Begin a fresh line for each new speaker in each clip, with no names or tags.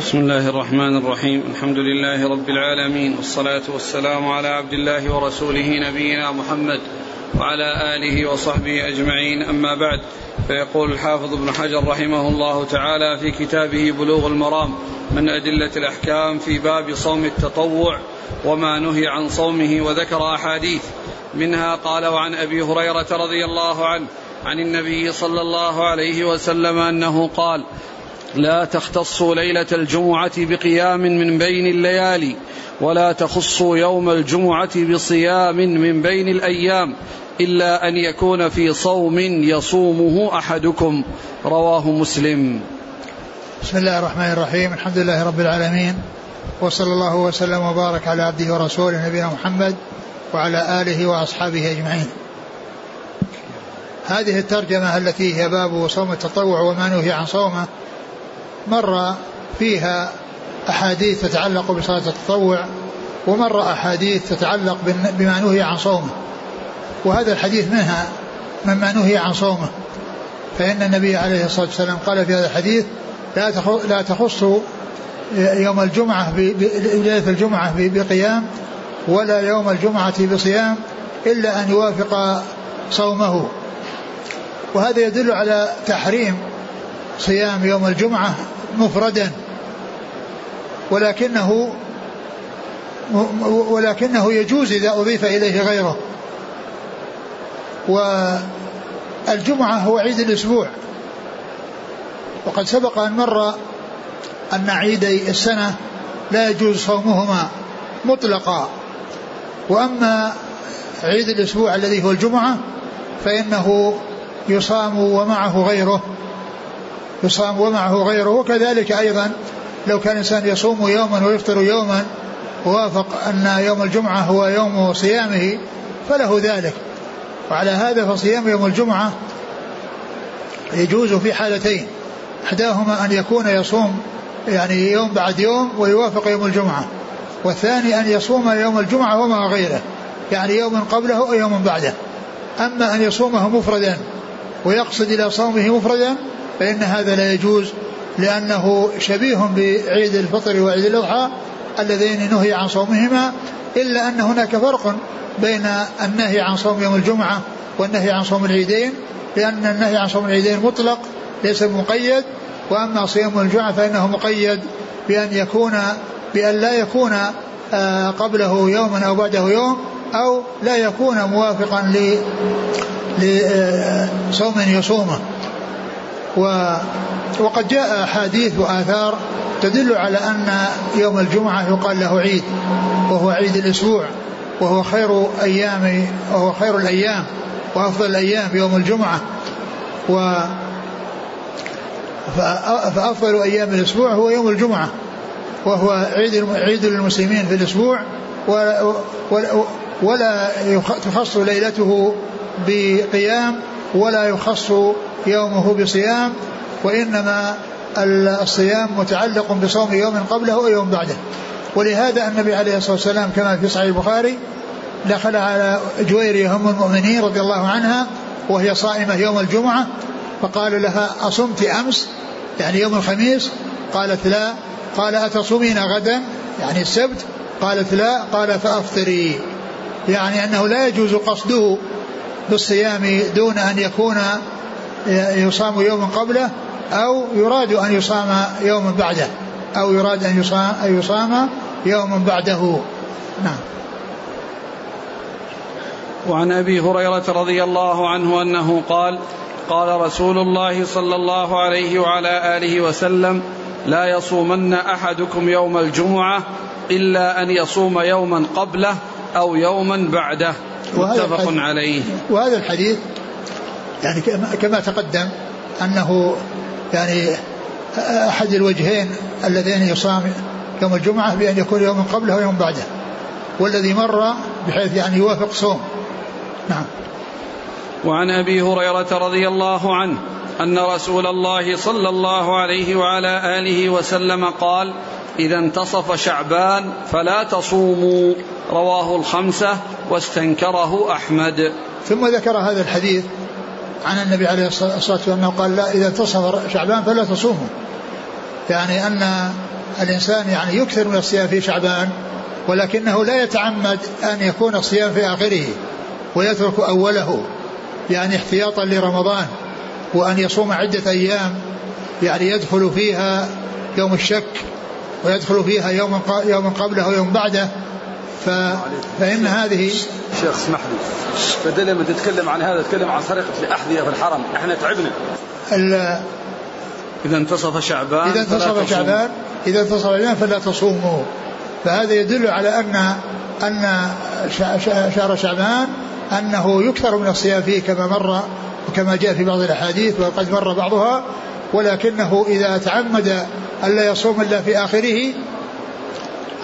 بسم الله الرحمن الرحيم. الحمد لله رب العالمين والصلاة والسلام على عبد الله ورسوله نبينا محمد وعلى آله وصحبه أجمعين. أما بعد فيقول الحافظ ابن حجر رحمه الله تعالى في كتابه بلوغ المرام من أدلة الأحكام في باب صوم التطوع وما نهي عن صومه وذكر أحاديث منها قال وعن أبي هريرة رضي الله عنه عن النبي صلى الله عليه وسلم أنه قال لا تختصوا ليلة الجمعة بقيام من بين الليالي ولا تخصوا يوم الجمعة بصيام من بين الأيام إلا أن يكون في صوم يصومه أحدكم. رواه مسلم.
بسم الله الرحمن الرحيم. الحمد لله رب العالمين وصلى الله وسلم وبارك على عبده ورسوله نبينا محمد وعلى آله وأصحابه أجمعين. هذه الترجمة التي هي باب صوم التطوع وما نهي عن صومه مر فيها أحاديث تتعلق بصلاة التطوع ومر أحاديث تتعلق بما نهي عن صومه. وهذا الحديث منها مما نهي عن صومه. فإن النبي عليه الصلاة والسلام قال في هذا الحديث لا لا تخص يوم الجمعة ليلة الجمعة بقيام ولا يوم الجمعة بصيام إلا أن يوافق صومه. وهذا يدل على تحريم صيام يوم الجمعة مفردا ولكنه ولكنه يجوز إذا أضيف إليه غيره. والجمعة هو عيد الأسبوع. وقد سبق أن مر أن عيدي السنة لا يجوز صومهما مطلقا. وأما عيد الأسبوع الذي هو الجمعة فإنه يصام ومعه غيره. يصام ومعه غيره. وكذلك أيضا لو كان الإنسان يصوم يوما ويفطر يوما ووافق أن يوم الجمعة هو يوم صيامه فله ذلك. وعلى هذا فصيام يوم الجمعة يجوز في حالتين. إحداهما أن يكون يصوم يعني يوم بعد يوم ويوافق يوم الجمعة. والثاني أن يصوم يوم الجمعة ومع غيره يعني يوم قبله أو يوم بعده. أما أن يصومه مفردا ويقصد إلى صومه مفردا فإن هذا لا يجوز لأنه شبيه بعيد الفطر وعيد الأضحى اللذين نهي عن صومهما إلا أن هناك فرق بين النهي عن صوم يوم الجمعة والنهي عن صوم العيدين لأن النهي عن صوم العيدين مطلق ليس مقيد وأما صيام الجمعة فإنه مقيد بأن يكون بأن لا يكون آه، قبله يوما أو بعده يوم أو لا يكون موافقا لصوم آه، يصومه. و وقد جاء أحاديث وآثار تدل على أن يوم الجمعة يقال له عيد وهو عيد الأسبوع وهو خير أيام وهو خير الأيام وأفضل الأيام يوم الجمعة و فأفضل أيام الأسبوع هو يوم الجمعة وهو عيد عيد للمسلمين في الأسبوع ولا تخص ليلته بقيام ولا يخص يومه بصيام وإنما الصيام متعلق بصوم يوم قبله أو يوم بعده. ولهذا النبي عليه الصلاة والسلام كما في صحيح البخاري دخل على جويرية أم المؤمنين رضي الله عنها وهي صائمة يوم الجمعة فقال لها أصمت أمس؟ يعني يوم الخميس؟ قالت لا. قال أتصومين غدا؟ يعني السبت؟ قالت لا. قال فأفطري. يعني أنه لا يجوز قصده بالصيام دون أن يكون يصام يوما قبله أو يراد أن يصام يوما بعده أو يراد أن يصام, أن يصام يوما بعده. نعم.
وعن أبي هريرة رضي الله عنه أنه قال قال رسول الله صلى الله عليه وعلى آله وسلم لا يصومن أحدكم يوم الجمعة إلا أن يصوم يوما قبله أو يوما بعده. متفق عليه.
وهذا الحديث يعني كما تقدم أنه يعني أحد الوجهين اللذين يصام يوم الجمعة بأن يكون يوم قبله ويوم بعده والذي مر بحيث يعني يوافق صوم. نعم.
وعن أبي هريرة رضي الله عنه أن رسول الله صلى الله عليه وعلى آله وسلم قال إذا انتصف شعبان فلا تصوموا. رواه الخمسة واستنكره أحمد.
ثم ذكر هذا الحديث عن النبي عليه الصلاه والسلام انه قال لا إذا انتصف شعبان فلا تصوموا. يعني أن الإنسان يعني يكثر من الصيام في شعبان ولكنه لا يتعمد أن يكون الصيام في آخره ويترك أوله يعني احتياطا لرمضان وأن يصوم عدة أيام يعني يدخل فيها يوم الشك. ويدخل فيها يوم يوم قبله ويوم بعده. ف... فإن هذه
شيخ اسمح لي بدل لما تتكلم عن هذا تتكلم عن سرقة الأحذية في الحرم. إحنا تعبنا.
ال...
إذا انتصف شعبان
إذا انتصف شعبان إذا انتصف شعبان فلا تصوموا. فهذا يدل على أن أن شهر شعبان أنه يكثر من الصيام فيه كما مر وكما جاء في بعض الأحاديث وقد مر بعضها. ولكنه إذا تعمد ألا يصوم إلا في آخره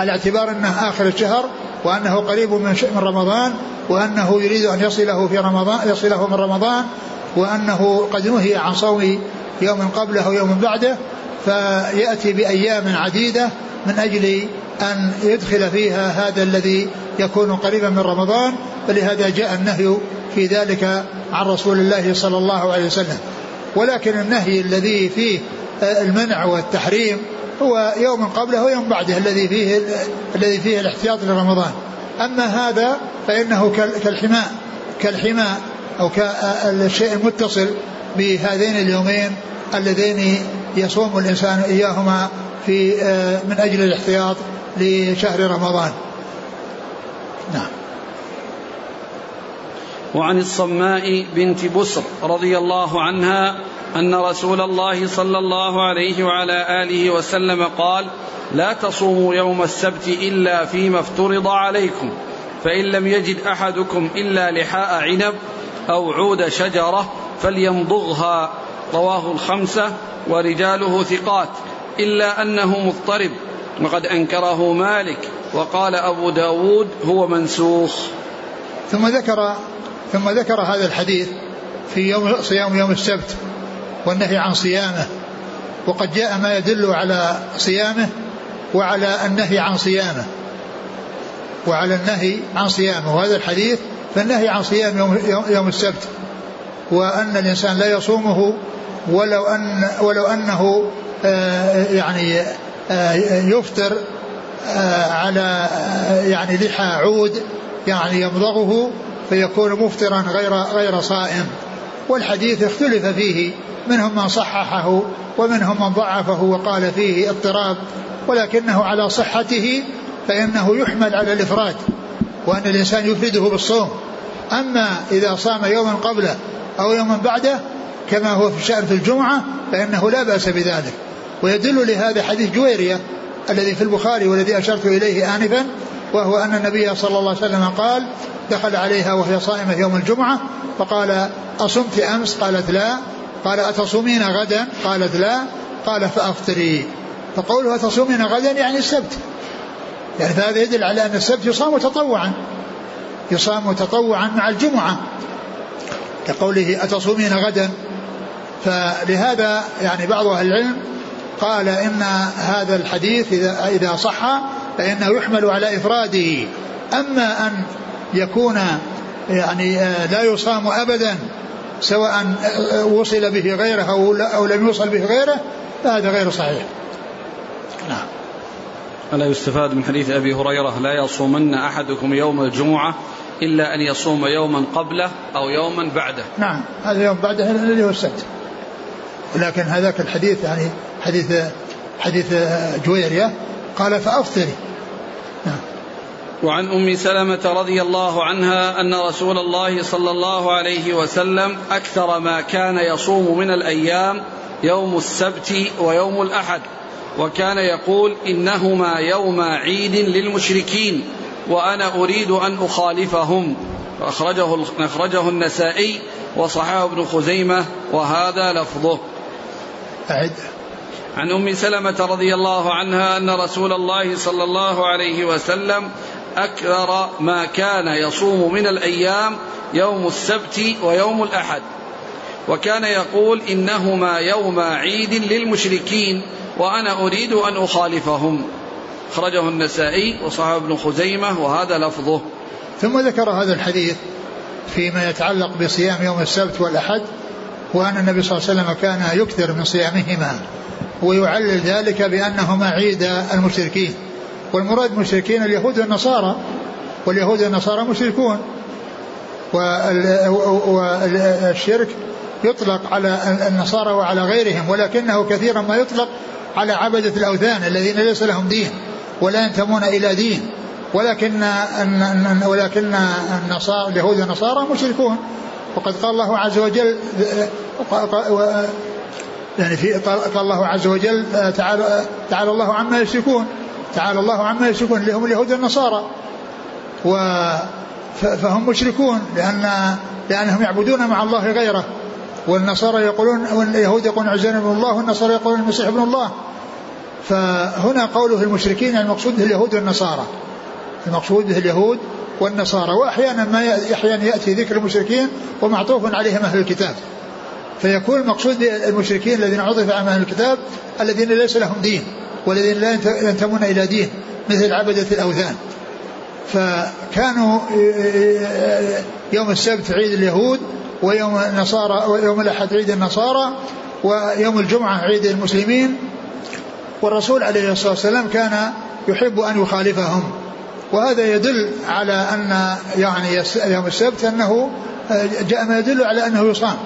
على اعتبار أنه آخر الشهر وأنه قريب من رمضان وأنه يريد أن يصله في رمضان يصله من رمضان وأنه قد نهي عن صوم يوم قبله ويوم بعده فيأتي بأيام عديدة من أجل أن يدخل فيها هذا الذي يكون قريبا من رمضان فلهذا جاء النهي في ذلك عن رسول الله صلى الله عليه وسلم. ولكن النهي الذي فيه المنع والتحريم هو يوم قبله ويوم بعده الذي فيه الذي فيه الاحتياط لرمضان. أما هذا فإنه كالحماء كالحماء أو كالشيء المتصل بهذين اليومين اللذين يصوم الإنسان إياهما في من أجل الاحتياط لشهر رمضان. نعم.
وعن الصماء بنت بسر رضي الله عنها أن رسول الله صلى الله عليه وعلى آله وسلم قال لا تصوموا يوم السبت إلا فيما افترض عليكم فإن لم يجد أحدكم إلا لحاء عنب أو عود شجرة فليمضغها. رواه الخمسة ورجاله ثقات إلا أنه مضطرب. وقد أنكره مالك وقال أبو داود هو منسوخ.
ثم ذكر ثم ذكر هذا الحديث في يوم صيام يوم السبت والنهي عن صيامه. وقد جاء ما يدل على صيامه وعلى النهي عن صيامه. وعلى النهي عن صيامه. وهذا الحديث فالنهي عن صيام يوم, يوم السبت. وأن الإنسان لا يصومه ولو أن ولو أنه آه يعني آه يفطر آه على يعني لحى عود يعني يمضغه فيكون مفطرا غير غير صائم. والحديث اختلف فيه. منهم من صححه ومنهم من ضعفه وقال فيه اضطراب. ولكنه على صحته فإنه يحمل على الإفراد وأن الإنسان يفرده بالصوم. أما إذا صام يوما قبله أو يوما بعده كما هو في الشأن في الجمعة فإنه لا بأس بذلك. ويدل لهذا حديث جويرية الذي في البخاري والذي أشرت إليه آنفا وهو أن النبي صلى الله عليه وسلم قال دخل عليها وهي صائمة يوم الجمعة فقال أصمت أمس؟ قالت لا. قال أتصومين غدا؟ قالت لا. قال فأفطري. فقوله أتصومين غدا يعني السبت. يعني فهذا يدل على أن السبت يصام تطوعا. يصام تطوعا مع الجمعة. كقوله أتصومين غدا؟ فلهذا يعني بعض أهل العلم قال إن هذا الحديث إذا إذا صح فإنه يحمل على إفراده. أما أن يكون يعني لا يصام أبدا سواء وصل به غيره أو لم يوصل به غيره فهذا غير صحيح.
نعم. ألا يستفاد من حديث أبي هريرة لا يصومن أحدكم يوم الجمعة إلا أن يصوم يوما قبله أو يوما بعده.
نعم هذا يوم بعده الذي هو السبت. لكن هذاك الحديث يعني حديث حديث جويرية قال فأفطري.
نعم. وعن أم سلمة رضي الله عنها أن رسول الله صلى الله عليه وسلم أكثر ما كان يصوم من الأيام يوم السبت ويوم الأحد وكان يقول إنهما يوم عيد للمشركين وأنا أريد أن أخالفهم. أخرجه أخرجه النسائي وصححه ابن خزيمة وهذا لفظه.
أعد.
عن أم سلمة رضي الله عنها أن رسول الله صلى الله عليه وسلم أكثر ما كان يصوم من الأيام يوم السبت ويوم الأحد. وكان يقول إنهما يوم عيد للمشركين وأنا أريد أن أخالفهم. أخرجه النسائي وصححه ابن خزيمة وهذا لفظه.
ثم ذكر هذا الحديث فيما يتعلق بصيام يوم السبت والأحد وأن النبي صلى الله عليه وسلم كان يكثر من صيامهما. ويعلل ذلك بأنهما عيد المشركين. والمراد المشركين اليهود والنصارى واليهود والنصارى مشركون. والشرك يطلق على النصارى وعلى غيرهم ولكنه كثيرا ما يطلق على عبدة الأوثان الذين ليس لهم دين ولا ينتمون إلى دين. ولكن ولكن النصارى اليهود والنصارى مشركون. وقد قال الله عز وجل يعني في قال الله عز وجل تعالى تعالى الله عما يشركون. تعالى الله عما يشركون اللي هم اليهود والنصارى. و فهم مشركون لأن لأنهم يعبدون مع الله غيره. والنصارى يقولون واليهود يقولون عزيز ابن الله والنصارى يقولون المسيح ابن الله. فهنا قوله المشركين المقصود اليهود والنصارى. المقصود به اليهود والنصارى. وأحيانا ما أحيانا يأتي ذكر المشركين ومعطوف عليهم أهل الكتاب. فيكون المقصود المشركين الذين عطف على أهل الكتاب الذين ليس لهم دين والذين لا ينتمون إلى دين مثل عبدة الأوثان. فكانوا يوم السبت عيد اليهود ويوم النصارى ويوم الأحد عيد النصارى ويوم الجمعة عيد المسلمين. والرسول عليه الصلاة والسلام كان يحب أن يخالفهم. وهذا يدل على أن يعني يوم السبت أنه جاء ما يدل على أنه يصام.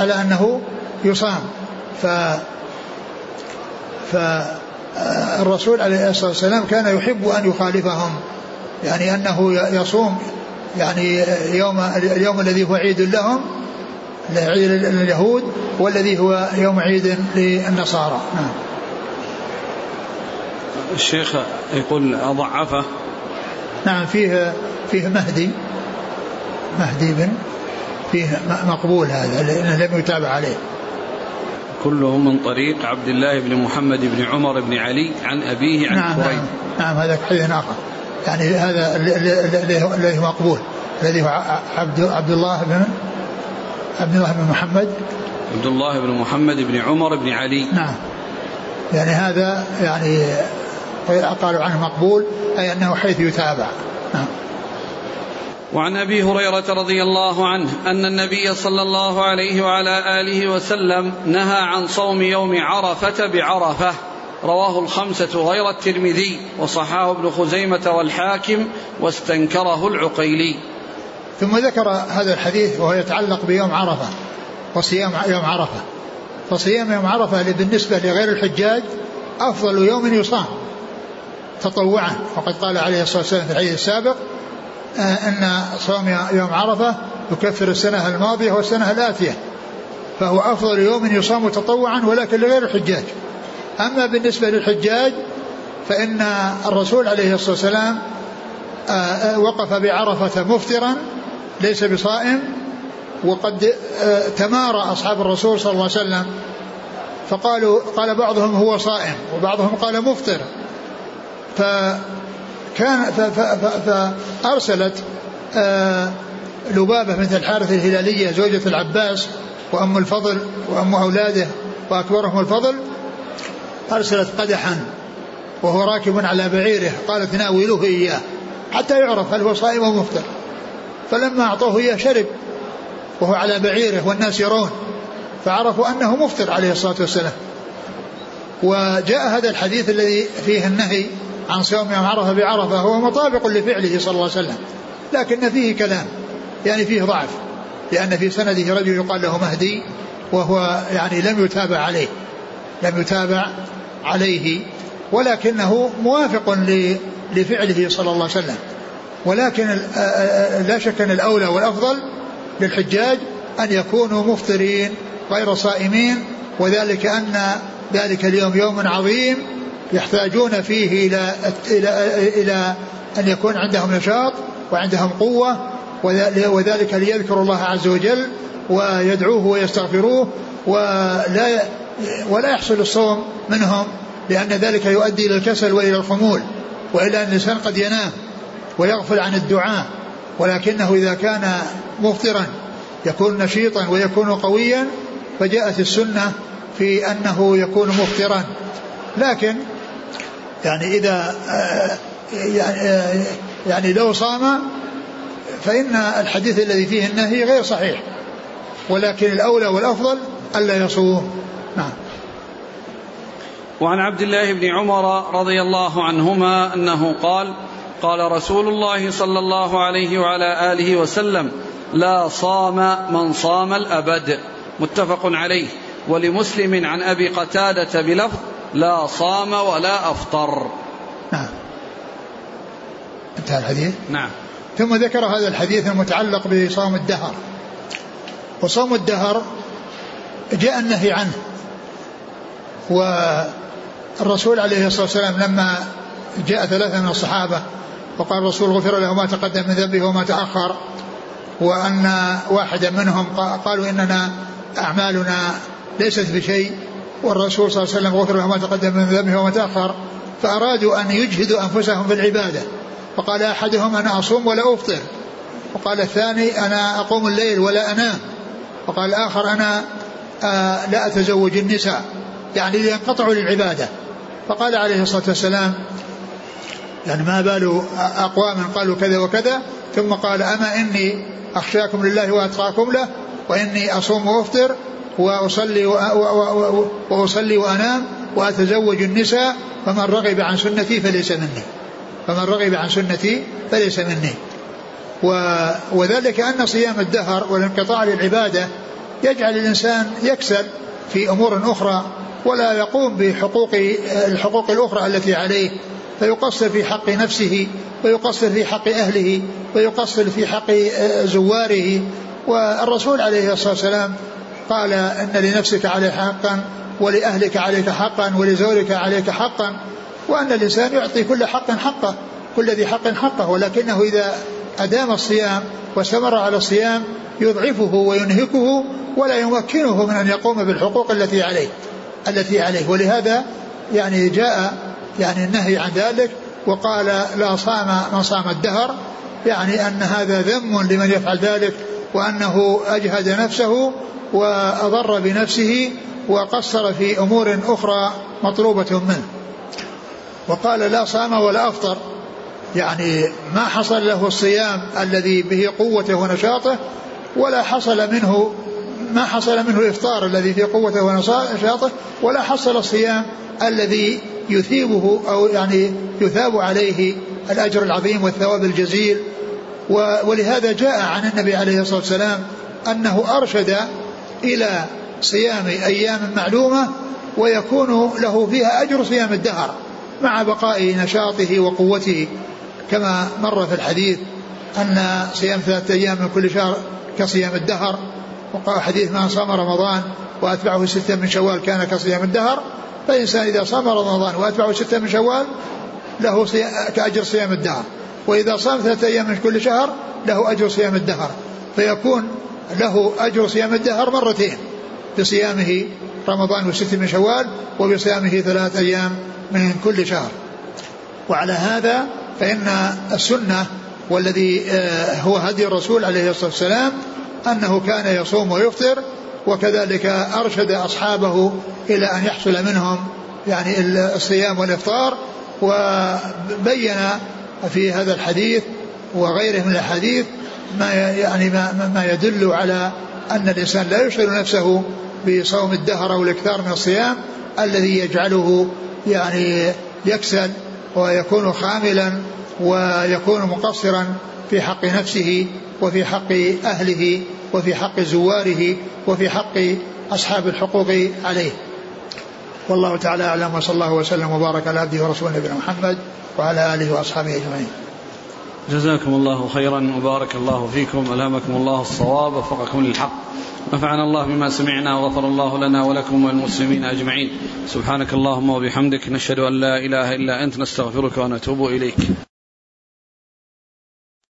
على أنه يصام. ف فالرسول عليه الصلاة والسلام كان يحب أن يخالفهم يعني أنه يصوم يعني يوم اليوم الذي هو عيد لهم عيد اليهود والذي هو يوم عيد للنصارى. نعم.
الشيخ يقول ضعفه
نعم فيه فيه مهدي مهدي بن فيه مقبول هذا لأنه لم يتابع عليه.
كلهم من طريق عبد الله بن محمد بن عمر بن علي عن أبيه عن
نعم نعم, نعم هذا حديث آخر. يعني هذا الذي هو مقبول. الذي هو عبد عبد الله بن عبد الله بن محمد.
عبد الله بن محمد بن عمر بن علي.
نعم. يعني هذا يعني قالوا عنه مقبول أي أنه حيث يتابع. نعم.
وعن أبي هريرة رضي الله عنه أن النبي صلى الله عليه وعلى آله وسلم نهى عن صوم يوم عرفة بعرفة. رواه الخمسة غير الترمذي وصححه ابن خزيمة والحاكم واستنكره العقيلي.
ثم ذكر هذا الحديث وهو يتعلق بيوم عرفة وصيام يوم عرفة. فصيام يوم عرفة بالنسبة لغير الحجاج أفضل يوم يصام. تطوعا. وقد قال عليه الصلاة والسلام في الحديث السابق أن صوم يوم عرفة يكفر السنة الماضية والسنة الآتية. فهو أفضل يوم يصام تطوعا ولكن لغير الحجاج. أما بالنسبة للحجاج فإن الرسول عليه الصلاة والسلام آه، آه، وقف بعرفة مفطرا ليس بصائم وقد تمارى أصحاب الرسول صلى الله عليه وسلم. فقالوا قال بعضهم هو صائم وبعضهم قال مفطر. فكان فأرسلت آه، لبابة مثل الحارث الهلالية زوجة العباس وأم الفضل وأم أولاده وأكبرهم الفضل أرسلت قدحا وهو راكب على بعيره قالت ناولوه إياه حتى يعرف هل هو صائم أو مفطر. فلما أعطوه إياه شرب وهو على بعيره والناس يرون فعرفوا أنه مفطر عليه الصلاة والسلام. وجاء هذا الحديث الذي فيه النهي عن صوم يوم عرفة بعرفة هو مطابق لفعله صلى الله عليه وسلم. لكن فيه كلام يعني فيه ضعف لأن في سنده رجل يقال له مهدي وهو يعني لم يتابع عليه لم يتابع عليه ولكنه موافق لفعله صلى الله عليه وسلم. ولكن لا شك أن الأولى والأفضل للحجاج أن يكونوا مفطرين غير صائمين وذلك أن ذلك اليوم يوم عظيم يحتاجون فيه إلى إلى إلى أن يكون عندهم نشاط وعندهم قوة وذلك ليذكروا الله عز وجل ويدعوه ويستغفروه ولا ولا يحصل الصوم منهم لأن ذلك يؤدي إلى الكسل وإلى الخمول وإلى أن الإنسان قد ينام ويغفل عن الدعاء. ولكنه إذا كان مفطرا يكون نشيطا ويكون قويا فجاءت السنة في أنه يكون مفطرا. لكن يعني إذا آه، يعني, آه، يعني لو صام فإن الحديث الذي فيه النهي غير صحيح ولكن الأولى والأفضل ألا يصوم. نعم.
وعن عبد الله بن عمر رضي الله عنهما أنه قال قال رسول الله صلى الله عليه وعلى آله وسلم لا صام من صام الأبد. متفق عليه. ولمسلم عن أبي قتادة بلفظ لا صام ولا أفطر.
نعم. انتهى الحديث؟
نعم.
ثم ذكر هذا الحديث المتعلق بصوم الدهر. وصوم الدهر جاء النهي عنه. والرسول عليه الصلاة والسلام لما جاء ثلاثة من الصحابة وقال الرسول غفر له ما تقدم من ذنبه وما تأخر وأن واحدا منهم قالوا إننا أعمالنا ليست بشيء والرسول صلى الله عليه وسلم غفر له ما تقدم من ذنبه وما تأخر فأرادوا أن يجهدوا أنفسهم في العبادة. فقال أحدهم أنا أصوم ولا أفطر؟ وقال الثاني أنا أقوم الليل ولا أنام. وقال الآخر أنا آه لا أتزوج النساء. يعني لينقطعوا للعبادة. فقال عليه الصلاة والسلام يعني ما بال أقوام قالوا كذا وكذا ثم قال أما إني أخشاكم لله وأتقاكم له وإني أصوم وأفطر وأصلي وأصلي وأنام وأتزوج النساء فمن رغب عن سنتي فليس مني. فمن رغب عن سنتي فليس مني. وذلك أن صيام الدهر والانقطاع للعبادة يجعل الإنسان يكسل في أمور أخرى ولا يقوم بحقوق الحقوق الأخرى التي عليه. فيقصر في حق نفسه ويقصر في حق أهله ويقصر في حق زواره. والرسول عليه الصلاة والسلام قال إن لنفسك عليك حقا ولأهلك عليك حقا ولزوجك عليك حقا وأن الإنسان يعطي كل حق حقه كل ذي حق حقه ولكنه إذا أدام الصيام واستمر على الصيام يضعفه وينهكه ولا يمكنه من أن يقوم بالحقوق التي عليه التي عليه. ولهذا يعني جاء يعني النهي عن ذلك وقال لا صام من صام الدهر يعني أن هذا ذم لمن يفعل ذلك وأنه أجهد نفسه وأضر بنفسه وقصر في أمور أخرى مطلوبة منه. وقال لا صام ولا أفطر. يعني ما حصل له الصيام الذي به قوته ونشاطه ولا حصل منه ما حصل منه الإفطار الذي فيه قوته ونشاطه ولا حصل الصيام الذي يثيبه أو يعني يثاب عليه الأجر العظيم والثواب الجزيل. ولهذا جاء عن النبي عليه الصلاة والسلام أنه أرشد إلى صيام أيام معلومة ويكون له فيها أجر صيام الدهر مع بقاء نشاطه وقوته. كما مر في الحديث أن صيام ثلاثة أيام من كل شهر كصيام الدهر وقال حديث من صام رمضان وأتبعه ستة من شوال كان كصيام الدهر. فالإنسان إذا صام رمضان وأتبعه ستة من شوال له كأجر صيام الدهر وإذا صام ثلاثة أيام من كل شهر له أجر صيام الدهر. فيكون له أجر صيام الدهر مرتين بصيامه رمضان وست من شوال وبصيامه ثلاثة أيام من كل شهر. وعلى هذا فإن السنة والذي آه، هو هدي الرسول عليه الصلاة والسلام أنه كان يصوم ويفطر وكذلك أرشد أصحابه إلى أن يحصل منهم يعني الصيام والإفطار وبين في هذا الحديث وغيره من الأحاديث ما يعني ما, ما يدل على أن الإنسان لا يشغل نفسه بصوم الدهر أو الإكثار من الصيام الذي يجعله يعني يكسل ويكون خاملا ويكون مقصرا في حق نفسه وفي حق أهله وفي حق زواره وفي حق أصحاب الحقوق عليه. والله تعالى أعلم وصلى الله وسلم وبارك على عبده ورسوله نبينا محمد وعلى آله وأصحابه أجمعين.
جزاكم الله خيرا وبارك الله فيكم. ألهمكم الله الصواب وفقكم للحق. نفعنا الله بما سمعنا وغفر الله لنا ولكم والمسلمين أجمعين. سبحانك اللهم وبحمدك نشهد أن لا إله إلا أنت نستغفرك ونتوب إليك.